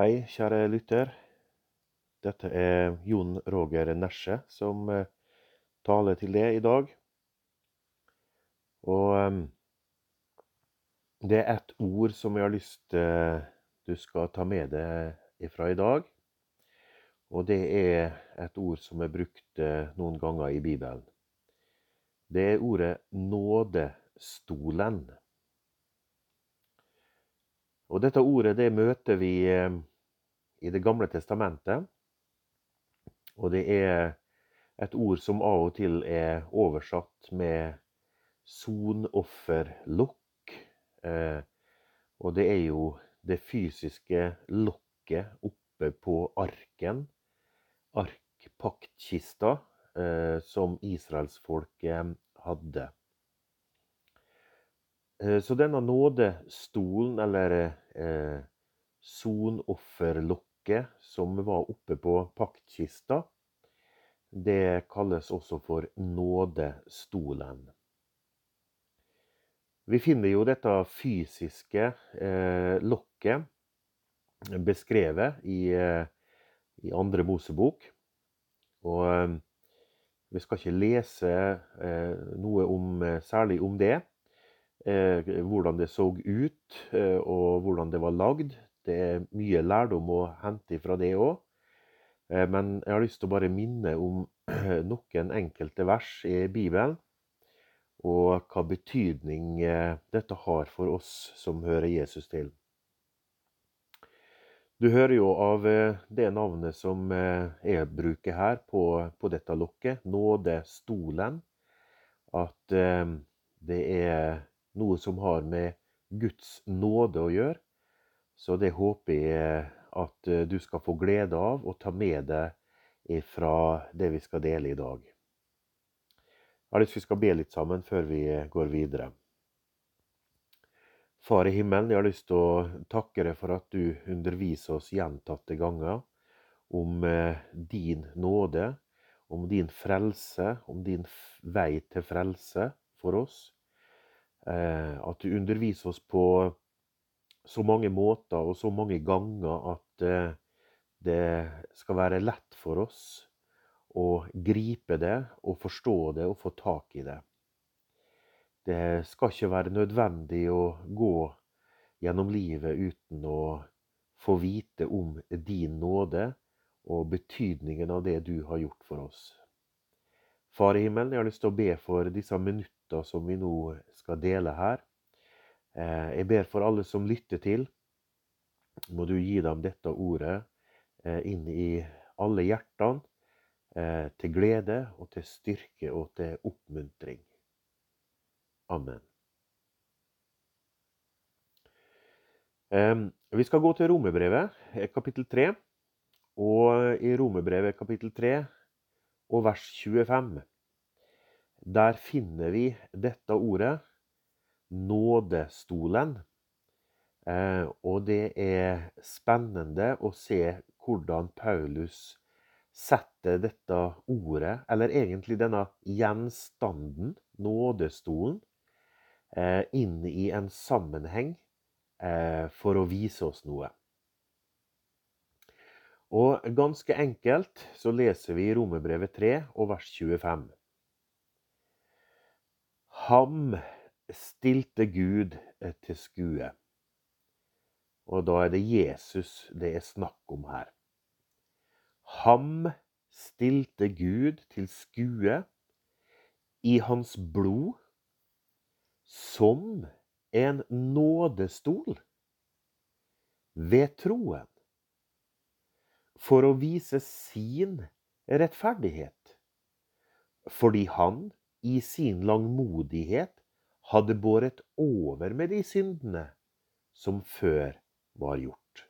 Hei, kjære lytter. Dette er Jon Roger Nesje som eh, taler til deg i dag. Og em, det er ett ord som jeg har lyst eh, du skal ta med deg ifra i dag. Og det er et ord som er brukt eh, noen ganger i Bibelen. Det er ordet nådestolen. Og dette ordet det møter vi eh, i Det gamle testamentet. Og det er et ord som av og til er oversatt med sonofferlokk. Eh, og det er jo det fysiske lokket oppe på arken, arkpaktkista, eh, som israelsfolket hadde. Eh, Så denne nådestolen, eller eh, sonofferlokket som var oppe på paktkista, det kalles også for nådestolen. Vi finner jo dette fysiske eh, lokket beskrevet i, eh, i andre Mosebok. Og eh, vi skal ikke lese eh, noe om, eh, særlig om det. Eh, hvordan det så ut, og hvordan det var lagd. Det er mye lærdom å hente fra det òg. Men jeg har lyst til å bare minne om noen enkelte vers i Bibelen, og hva betydning eh, dette har for oss som hører Jesus til. Du hører jo av eh, det navnet som eh, jeg bruker her på, på dette lokket, nådestolen, at eh, det er noe som har med Guds nåde å gjøre. Så det håper jeg at eh, du skal få glede av og ta med deg fra det vi skal dele i dag. Jeg har lyst til skal be litt sammen før vi går videre. Far i himmelen, jeg har lyst til å takke deg for at du underviser oss gjentatte ganger om eh, din nåde, om din frelse, om din vei til frelse for oss. Eh, At du underviser oss på så mange måter og så mange ganger at eh, det skal være lett for oss å gripe det og forstå det og få tak i det. Det skal ikke være nødvendig å gå gjennom livet uten å få vite om din nåde og betydningen av det du har gjort for oss. Far i himmelen, jeg har lyst til å be for disse minutter som vi nå skal dele her. Eh, Jeg ber for alle som lytter til. Må du gi dem dette ordet eh, inn i alle hjertene, eh, til glede og til styrke og til oppmuntring. Amen. Vi skal gå til Romerbrevet, eh, kapittel 3. Og i Romerbrevet kapittel 3 og vers 25, der finner vi dette ordet, nådestolen. Eh, og det er spennende å se hvordan Paulus setter dette ordet, eller egentlig denne gjenstanden, nådestolen, eh, inn i en sammenheng eh, for å vise oss noe. Og ganske enkelt så leser vi i Romerbrevet 3 og vers 25. Ham stilte Gud eh, til skue. Og da er det Jesus det er snakk om her. Ham stilte Gud til skue i hans blod som en nådestol ved troen, for å vise sin rettferdighet, fordi han i sin langmodighet hadde båret over med de syndene som før var gjort.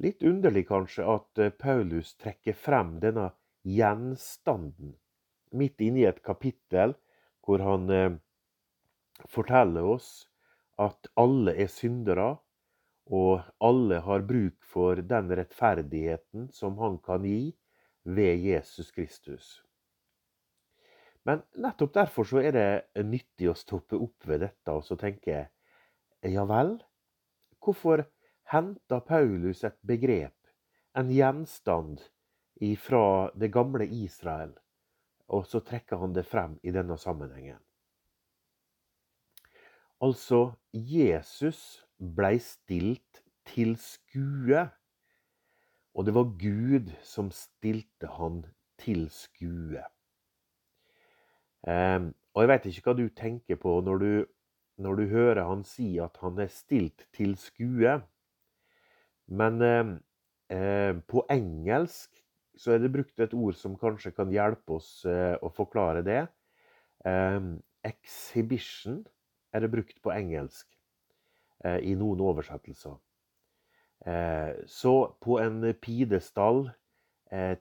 Litt underlig kanskje at eh, Paulus trekker frem denne gjenstanden midt inne i et kapittel hvor han eh, forteller oss at alle er syndere, og alle har bruk for den rettferdigheten som han kan gi ved Jesus Kristus. Men nettopp derfor så er det nyttig å stoppe opp ved dette og så tenke ja vel, hvorfor henta Paulus et begrep, en gjenstand, fra det gamle Israel, og så trekker han det frem i denne sammenhengen? Altså, Jesus blei stilt til skue. Og det var Gud som stilte han til skue. Um, og jeg veit ikke hva du tenker på når du, når du, hører han si at han er stilt til skue. Men um, um, på engelsk så er det brukt et ord som kanskje kan hjelpe oss uh, å forklare det. exhibition er det brukt på engelsk uh, i noen oversettelser. Uh, så på en pidestall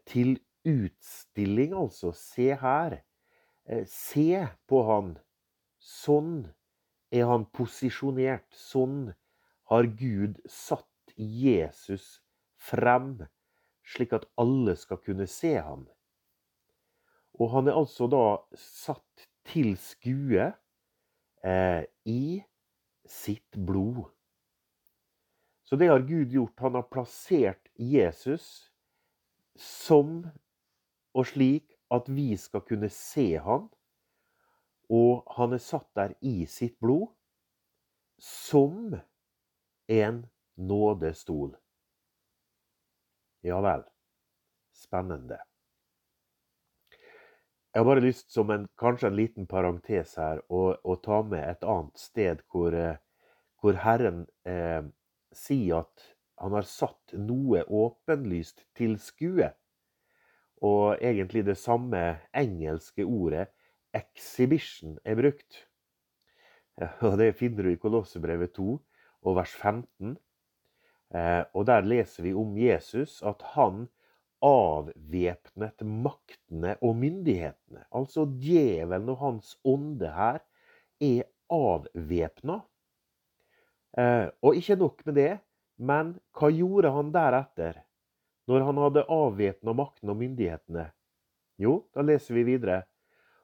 til utstilling, altså. Se her. Eh, se på han. Sånn er han posisjonert. Sånn har Gud satt Jesus frem, slik at alle skal kunne se ham. Og han er altså da satt til skue eh, i sitt blod. Så det har Gud gjort. Han har plassert Jesus som og slik at vi skal kunne se han, og han er satt der i sitt blod som en nådestol. Ja vel. Spennende. Jeg har bare lyst, som en, kanskje en liten parentes her, å, å ta med et annet sted hvor, eh, hvor Herren eh, sier at han har satt noe åpenlyst til skue. Og egentlig det samme engelske ordet 'exhibition' er brukt. Og Det finner du i Kolossebrevet 2 og vers 15. Eh, og der leser vi om Jesus at han avvæpnet maktene og myndighetene. Altså djevelen og hans ånde her er avvæpna. Eh, og ikke nok med det, men hva gjorde han deretter? Når han hadde avvæpna makten og myndighetene? Jo, da leser vi videre.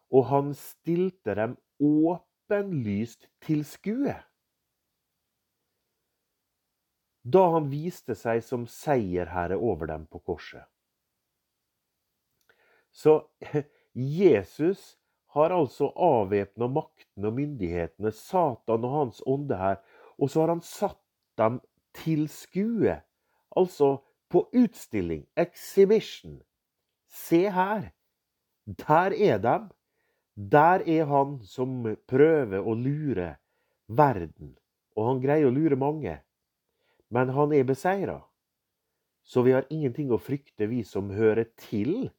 Og han stilte dem åpenlyst til skue. Da han viste seg som seierherre over dem på korset. Så Jesus har altså avvæpna makten og myndighetene, Satan og hans ånde her, og så har han satt dem til skue. Altså på utstilling, exhibition. Se her. Der er de. Der er han som prøver å lure verden. Og han greier å lure mange. Men han er beseira. Så vi har ingenting å frykte, vi som hører til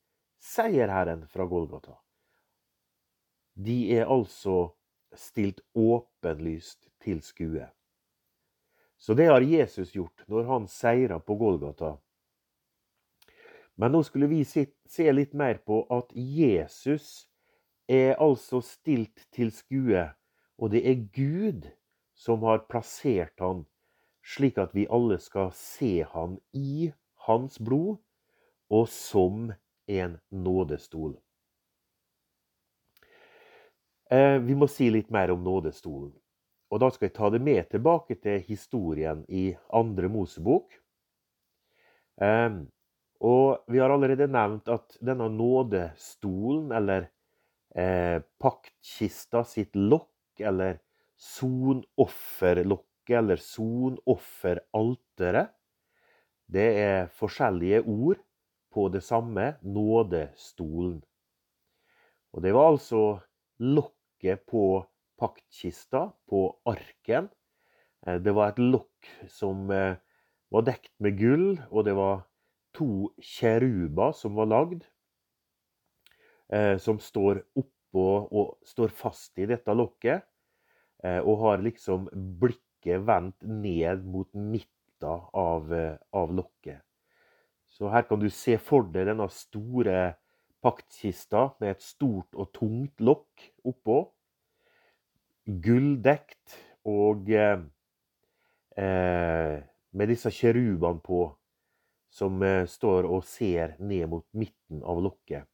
seierherren fra Golgata. De er altså stilt åpenlyst til skue. Så det har Jesus gjort når han seira på Golgata. Men nå skulle vi se litt mer på at Jesus er altså stilt til skue, og det er Gud som har plassert han, slik at vi alle skal se han i hans blod, og som en nådestol. Eh, vi må si litt mer om nådestolen. Og da skal jeg ta det med tilbake til historien i andre Mosebok. Um, og vi har allerede nevnt at denne nådestolen, eller eh, paktkista sitt lokk, eller sonofferlokket, eller sonofferalteret, det er forskjellige ord på det samme nådestolen. Og det var altså lokket på paktkista på arken. Eh, det var et lokk som eh, var dekt med gull, og det var to kjeruber som var lagd, eh, som står oppå og står fast i dette lokket, og har liksom blikket vendt ned mot midten av, av lokket. Så her kan du se for deg denne store paktkista med et stort og tungt lokk oppå gulldekt og eh, med disse kjerubene på, som eh, står og ser ned mot midten av lokket.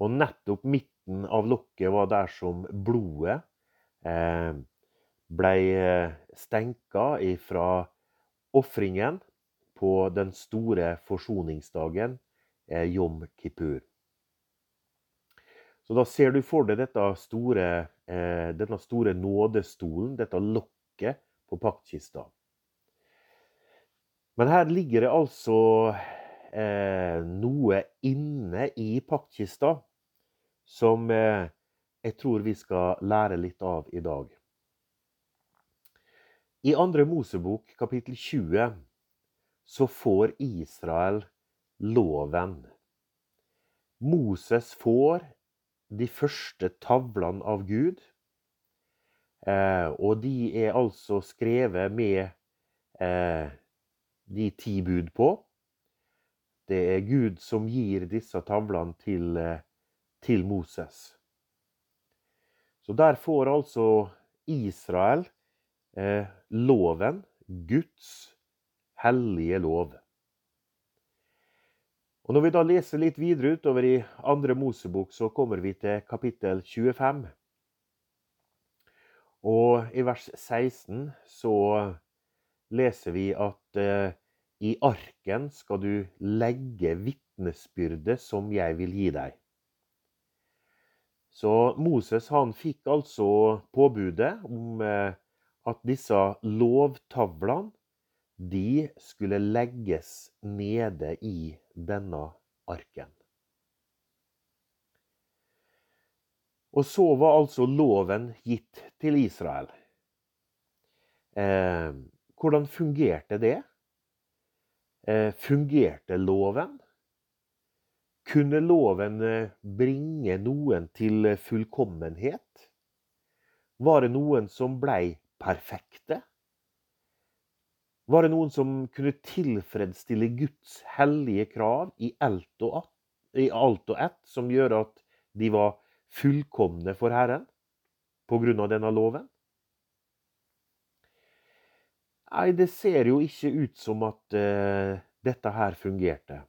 Og nettopp midten av lokket var der som blodet, eh, ble eh, stenka ifra ofringen på den store forsoningsdagen, eh, Jom Kippur. Så da ser du for deg dette store, denne store nådestolen, dette lokket på paktkista. Men her ligger det altså eh, noe inne i paktkista som eh, jeg tror vi skal lære litt av i dag. I andre Mosebok, kapittel 20, så får Israel loven. Moses får de første tavlene av Gud. Eh, og de er altså skrevet med eh, de ti bud på. Det er Gud som gir disse tavlene til, eh, til Moses. Så der får altså Israel loven, Guds hellige lov. Og Når vi da leser litt videre utover i andre Mosebok, så kommer vi til kapittel 25. Og i vers 16 så leser vi at eh, i arken skal du legge vitnesbyrdet som jeg vil gi deg. Så Moses han fikk altså påbudet om eh, at disse lovtavlene de skulle legges nede i denne arken. Og så var altså loven gitt til Israel. Eh, hvordan fungerte det? Eh, fungerte loven? Kunne loven eh, bringe noen til fullkommenhet? Var det noen som blei perfekte? Var det noen som kunne tilfredsstille Guds hellige krav i alt og, at, i alt og ett, som gjør at de var fullkomne for Herren av denne loven? Nei, det ser jo ikke ut som at uh, dette her fungerte.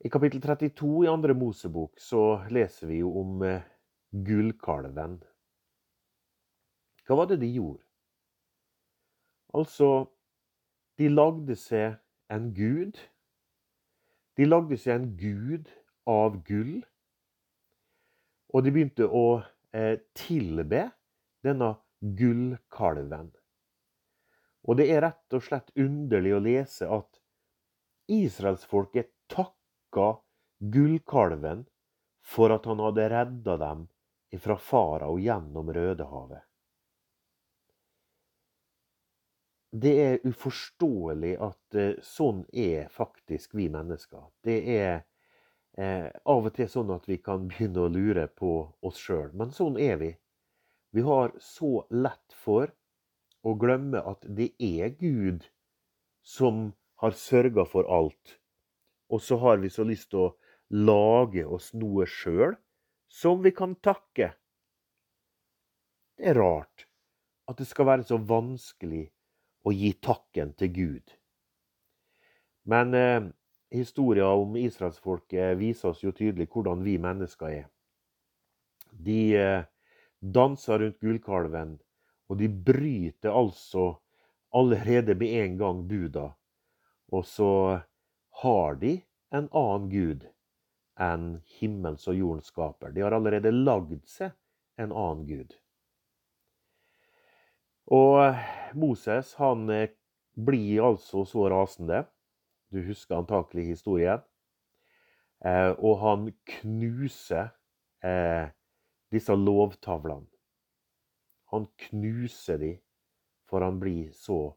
I kapittel 32 i andre Mosebok så leser vi jo om uh, gullkalven. Hva var det de gjorde? Altså, de lagde seg en gud. De lagde seg en gud av gull. Og de begynte å eh, tilbe denne gullkalven. Og det er rett og slett underlig å lese at israelsfolket takka gullkalven for at han hadde redda dem fra farao gjennom Rødehavet. Det er uforståelig at eh, sånn er faktisk vi mennesker. Det er eh, av og til sånn at vi kan begynne å lure på oss sjøl. Men sånn er vi. Vi har så lett for å glemme at det er Gud som har sørga for alt. Og så har vi så lyst til å lage oss noe sjøl som vi kan takke. Det er rart at det skal være så vanskelig og gi takken til Gud. Men eh, historia om israelsfolket viser oss jo tydelig hvordan vi mennesker er. De eh, danser rundt gullkalven, og de bryter altså allerede med en gang buda. Og så har de en annen gud enn himmels og jordens skaper. De har allerede lagd seg en annen gud. Og Moses han eh, blir altså så rasende. Du husker antakelig historien. Eh, og han knuser eh, disse lovtavlene. Han knuser de, for han blir så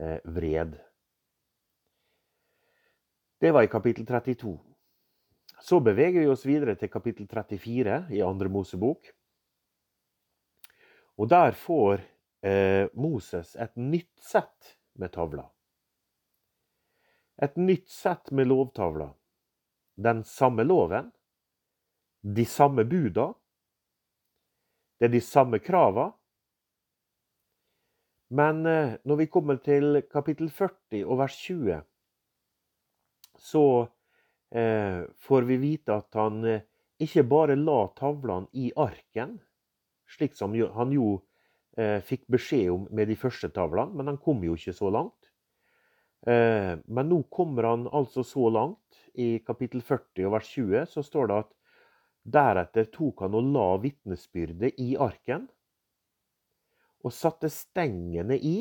eh, vred. Det var i kapittel 32. Så beveger vi oss videre til kapittel 34 i andre Mosebok. Og der får Moses et nytt sett med tavler. Et nytt sett med lovtavler. Den samme loven, de samme buda, det er de samme krava. Men eh, når vi kommer til kapittel 40 og vers 20, så eh, får vi vite at han eh, ikke bare la tavlene i arken, slik som han jo eh, fikk beskjed om med de første tavlene, men han kom jo ikke så langt. Eh, men nå kommer han altså så langt. I kapittel 40 og vers 20 så står det at deretter tok han og la vitnesbyrdet i arken, og satte stengene i,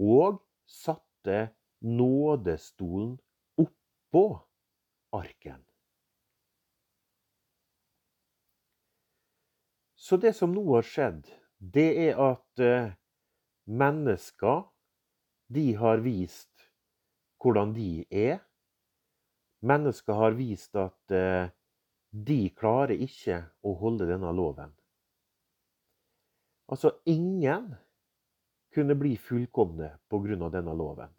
og satte nådestolen oppå arken. Så det som nå har skjedd, det er at eh, mennesker de har vist hvordan de er. Mennesker har vist at eh, de klarer ikke å holde denne loven. Altså, ingen kunne bli fullkomne pga. denne loven.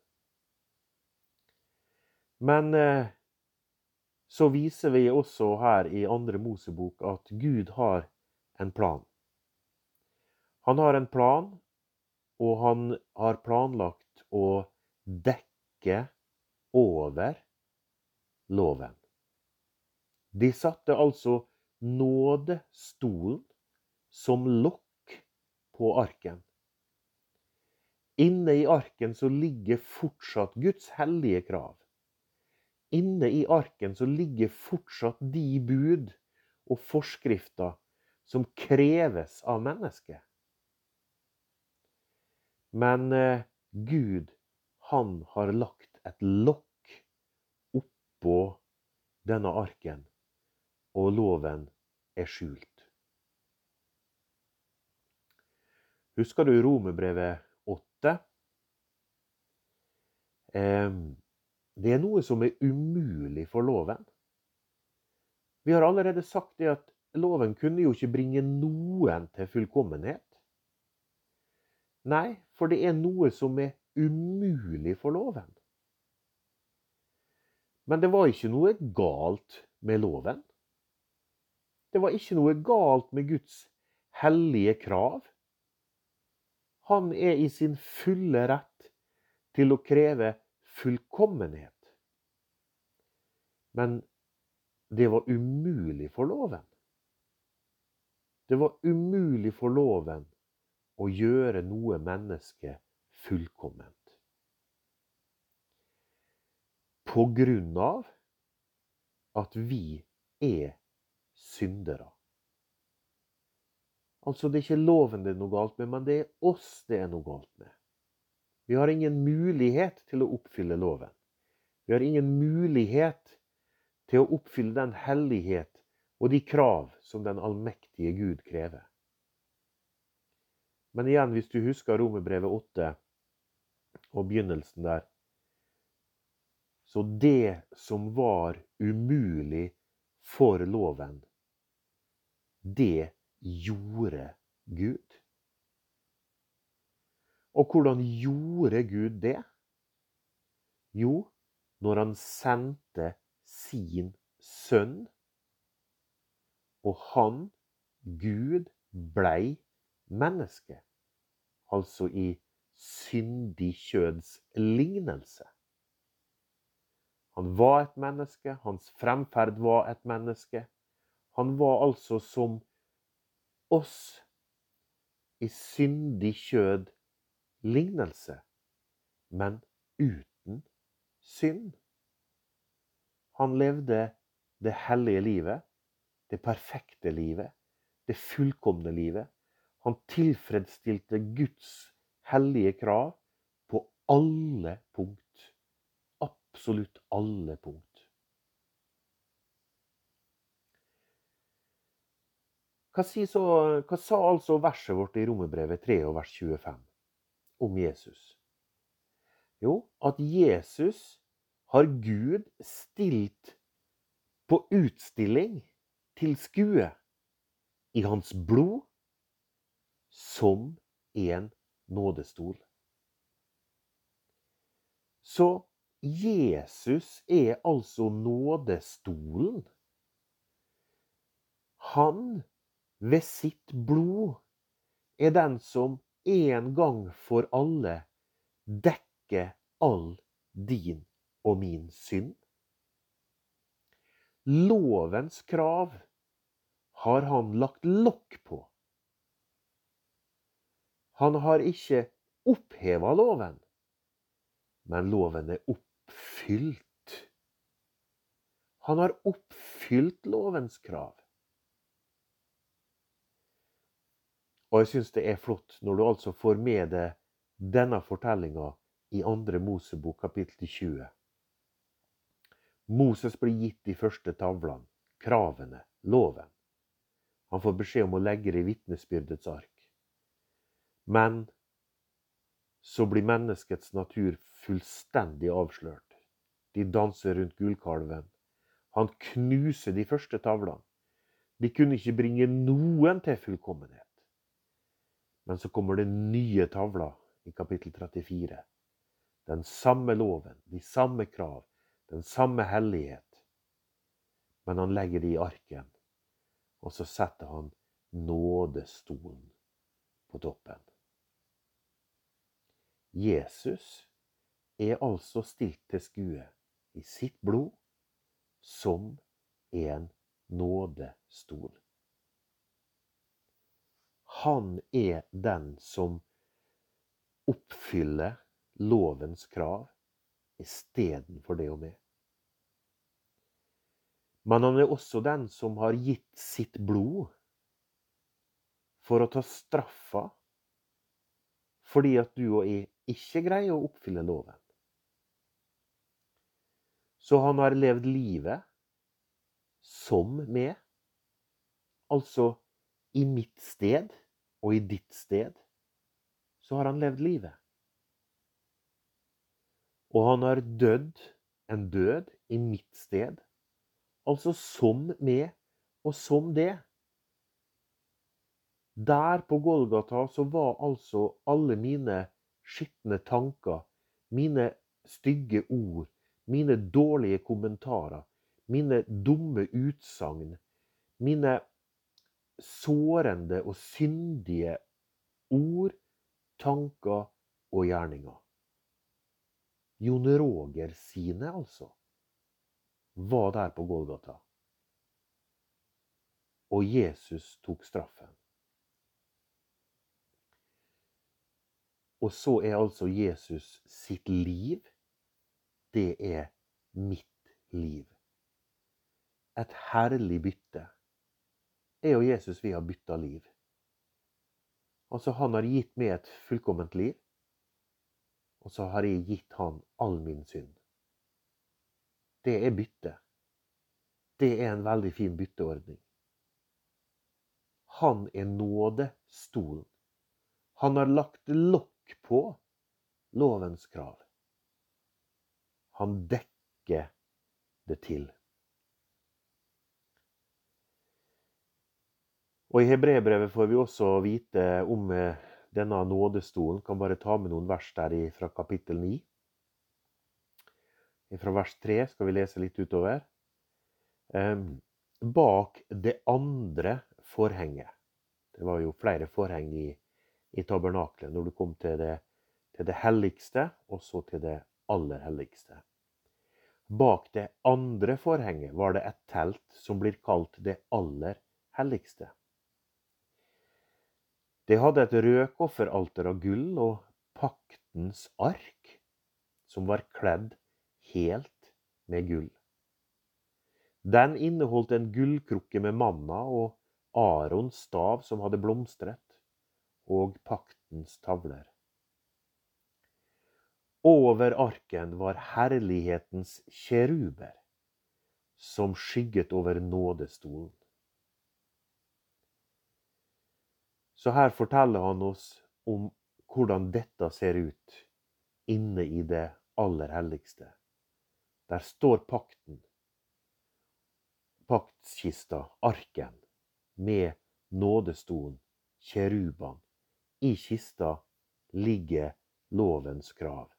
Men eh, så viser vi også her i andre Mosebok at Gud har en plan. Han har en plan, og han har planlagt å dekke over loven. De satte altså nådestolen som lokk på arken. Inne i arken så ligger fortsatt Guds hellige krav. Inne i arken så ligger fortsatt de bud og forskrifter som kreves av mennesket. Men eh, Gud, han har lagt et lokk oppå denne arken, og loven er skjult. Husker du Romerbrevet 8? Det er noe som er umulig for loven. Vi har allerede sagt det at loven kunne jo ikke bringe noen til fullkommenhet. Nei, for det er noe som er umulig for loven. Men det var ikke noe galt med loven. Det var ikke noe galt med Guds hellige krav. Han er i sin fulle rett til å kreve fullkommenhet. Men det var umulig for loven. Det var umulig for loven å gjøre noe menneske fullkomment. På grunn av at vi er syndere. Altså, det er ikke loven det er noe galt med, men det er oss det er noe galt med. Vi har ingen mulighet til å oppfylle loven. Vi har ingen mulighet til å oppfylle den hellighet og de krav som den allmektige Gud krever. Men igjen, hvis du husker Romerbrevet 8 og begynnelsen der Så det som var umulig for loven, det gjorde Gud. Og hvordan gjorde Gud det? Jo, når han sendte sin sønn og han, Gud, blei menneske. Altså i syndig kjøds lignelse. Han var et menneske, hans fremferd var et menneske. Han var altså som oss i syndig kjød lignelse, men uten synd. Han levde det hellige livet det perfekte livet, det fullkomne livet. Han tilfredsstilte Guds hellige krav på alle punkt. Absolutt alle punkt. Hva, så, hva sa altså verset vårt i Romerbrevet 3 og vers 25 om Jesus? Jo, at Jesus har Gud stilt på utstilling til skue i hans blod som en nådestol. Så Jesus er altså nådestolen. Han, ved sitt blod, er den som en gang for alle dekker all din og min synd. Lovens krav har han lagt lokk på. Han har ikke oppheva loven, men loven er oppfylt. Han har oppfylt lovens krav. Og jeg syns det er flott når du altså får med deg denne fortellinga i andre Mosebok kapittel 20. Moses blir gitt de første tavlene, kravene, loven. Han får beskjed om å legge det i vitnesbyrdets ark. Men så blir menneskets natur fullstendig avslørt. De danser rundt gullkalven. Han knuser de første tavlene. De kunne ikke bringe noen til fullkommenhet. Men så kommer det nye tavler i kapittel 34. Den samme loven, de samme krav, den samme hellighet. Men han legger det i arken, og så setter han nådestolen på toppen. Jesus er altså stilt til skue i sitt blod som en nådestol. Han er den som oppfyller lovens krav istedenfor det og med. Men han er også den som har gitt sitt blod for å ta straffa fordi at du og jeg ikke greier å oppfylle loven. Så han har levd livet som meg, altså i mitt sted og i ditt sted, så har han levd livet. Og han har dødd en død i mitt sted, altså som meg og som det. Der på Golgata så var altså alle mine skitne tanker, mine stygge ord, mine dårlige kommentarer, mine dumme utsagn, mine sårende og syndige ord, tanker og gjerninger. Jon Roger sine, altså, var der på Golgata. Og Jesus tok straffen. Og så er altså Jesus sitt liv, det er mitt liv. Et herlig bytte jeg og Jesus vi har bytta liv. Altså, han har gitt meg et fullkomment liv, og så har jeg gitt han all min synd. Det er bytte. Det er en veldig fin bytteordning. Han er nådestolen. Han har lagt lokk på lovens krav. Han dekker det til. Og I Hebrebrevet får vi også vite om eh, denne nådestolen. Kan bare ta med noen vers der fra kapittel 9. Fra vers 3 skal vi lese litt utover. Bak det andre forhenget Det var jo flere forheng i, i tabernaklet når du kom til det, til det helligste, og så til det aller helligste. Bak det andre forhenget var det et telt som blir kalt det aller helligste. Det hadde et røkofferalter av gull og paktens ark, som var kledd helt med gull. Den inneholdt en gullkrukke med manna og Arons stav som hadde blomstret, og paktens tavler. Over arken var herlighetens kjeruber, som skygget over nådestolen. Så her forteller han oss om hvordan dette ser ut inne i det aller helligste. Der står pakten, paktskista, arken, med nådestolen, kjerubene. I kista ligger lovens krav,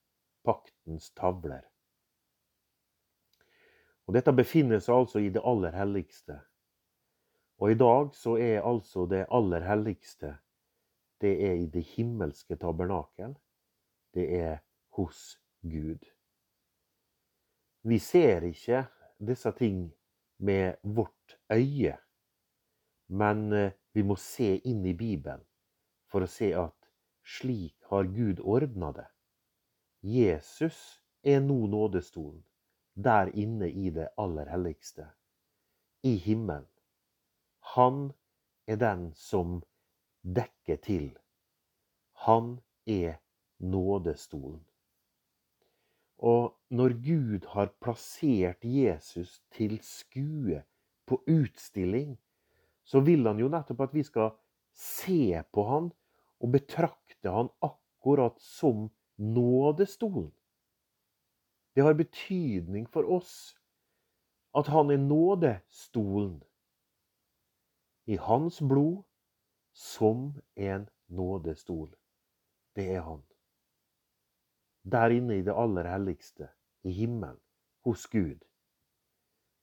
paktens tavler. Og Dette befinner seg altså i det aller helligste. Og i dag så er altså det aller helligste det er i det himmelske tabernakel. Det er hos Gud. Vi ser ikke disse ting med vårt øye, men eh, vi må se inn i Bibelen for å se at slik har Gud ordna det. Jesus er nå nådestolen, der inne i det aller helligste, i himmelen. Han er den som dekker til. Han er nådestolen. Og når Gud har plassert Jesus til skue på utstilling, så vil han jo nettopp at vi skal se på han og betrakte han akkurat som nådestolen. Det har betydning for oss at han er nådestolen. I hans blod som en nådestol. Det er han. Der inne i det aller helligste, i himmelen, hos Gud.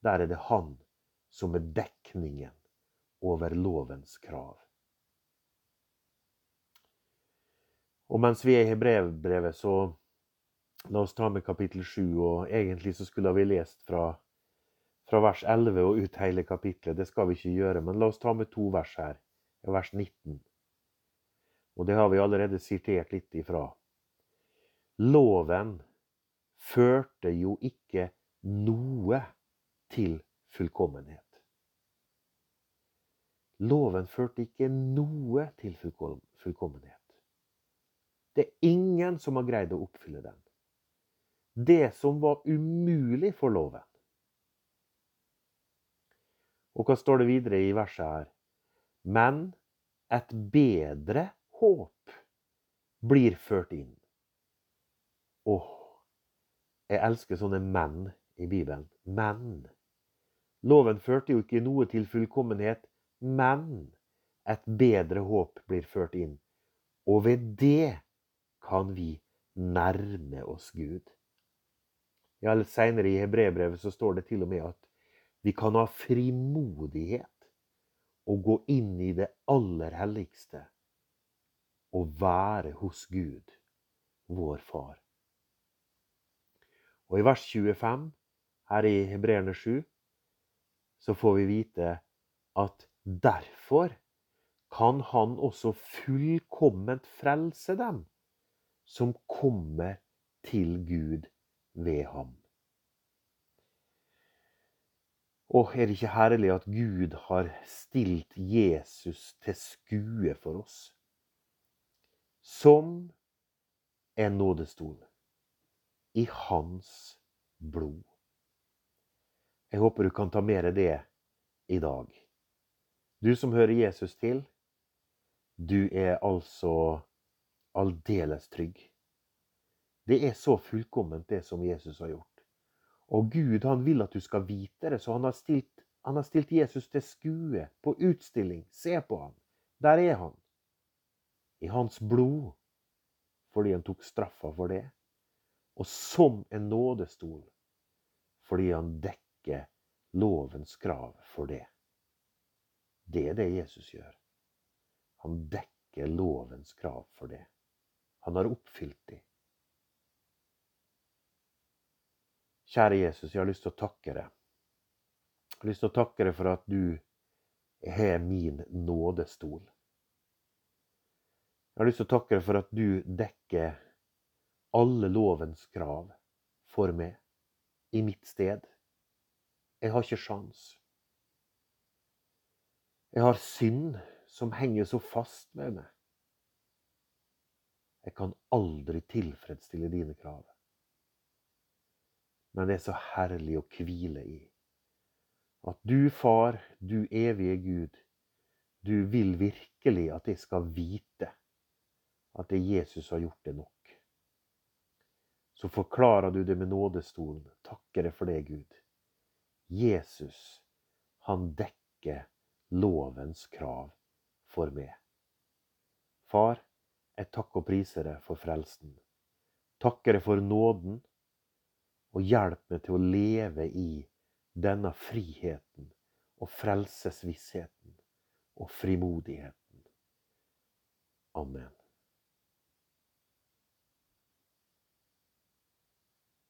Der er det han som er dekningen over lovens krav. Og mens vi er i Hebrevbrevet, så la oss ta med kapittel 7. Og egentlig så skulle vi lest fra, fra vers 11 og ut hele kapittelet. Det skal vi ikke gjøre, men la oss ta med to vers her. Vers 19. Og det har vi allerede sitert litt ifra. Loven førte jo ikke noe til fullkommenhet. Loven førte ikke noe til fullkommenhet. Det er ingen som har greid å oppfylle den. Det som var umulig for loven. Og hva står det videre i verset her? Men et bedre håp blir ført inn. Åh, jeg elsker sånne menn i Bibelen. Men. Loven førte jo ikke noe til fullkommenhet, men et bedre håp blir ført inn. Og ved det kan vi nærme oss Gud. Ja, litt Seinere i hebreerbrevet så står det til og med at vi kan ha frimodighet og gå inn i det aller helligste og være hos Gud, vår Far. Og i vers 25 her i Hebreerne 7 så får vi vite at derfor kan han også fullkomment frelse dem som kommer til Gud ved ham. Og er det ikke herlig at Gud har stilt Jesus til skue for oss? Som en nådestol i hans blod. Jeg håper du kan ta med deg det i dag. Du som hører Jesus til, du er altså aldeles trygg. Det er så fullkomment, det som Jesus har gjort. Og Gud han vil at du skal vite det, så han har stilt, han har stilt Jesus til skue, på utstilling. Se på ham. Der er han. I hans blod, fordi han tok straffa for det. Og som en nådestol, fordi han dekker lovens krav for det. Det er det Jesus gjør. Han dekker lovens krav for det. Han har oppfylt de. Kjære Jesus, jeg har lyst til å takke deg. Jeg har lyst til å takke deg for at du er min nådestol. Jeg har lyst til å takke deg for at du dekker alle lovens krav for meg, i mitt sted. Jeg har ikke sjans. Jeg har synd som henger så fast med meg. Jeg kan aldri tilfredsstille dine krav. Men det er så herlig å hvile i at du, Far, du evige Gud, du vil virkelig at jeg skal vite at det Jesus har gjort det nok. Så forklarer du det med nådestolen. Takker deg for det, Gud. Jesus, han dekker lovens krav for meg. Far, jeg takker og priser deg for frelsen. Takker deg for nåden, og hjelp meg til å leve i denne friheten og frelsesvissheten og frimodigheten. Amen.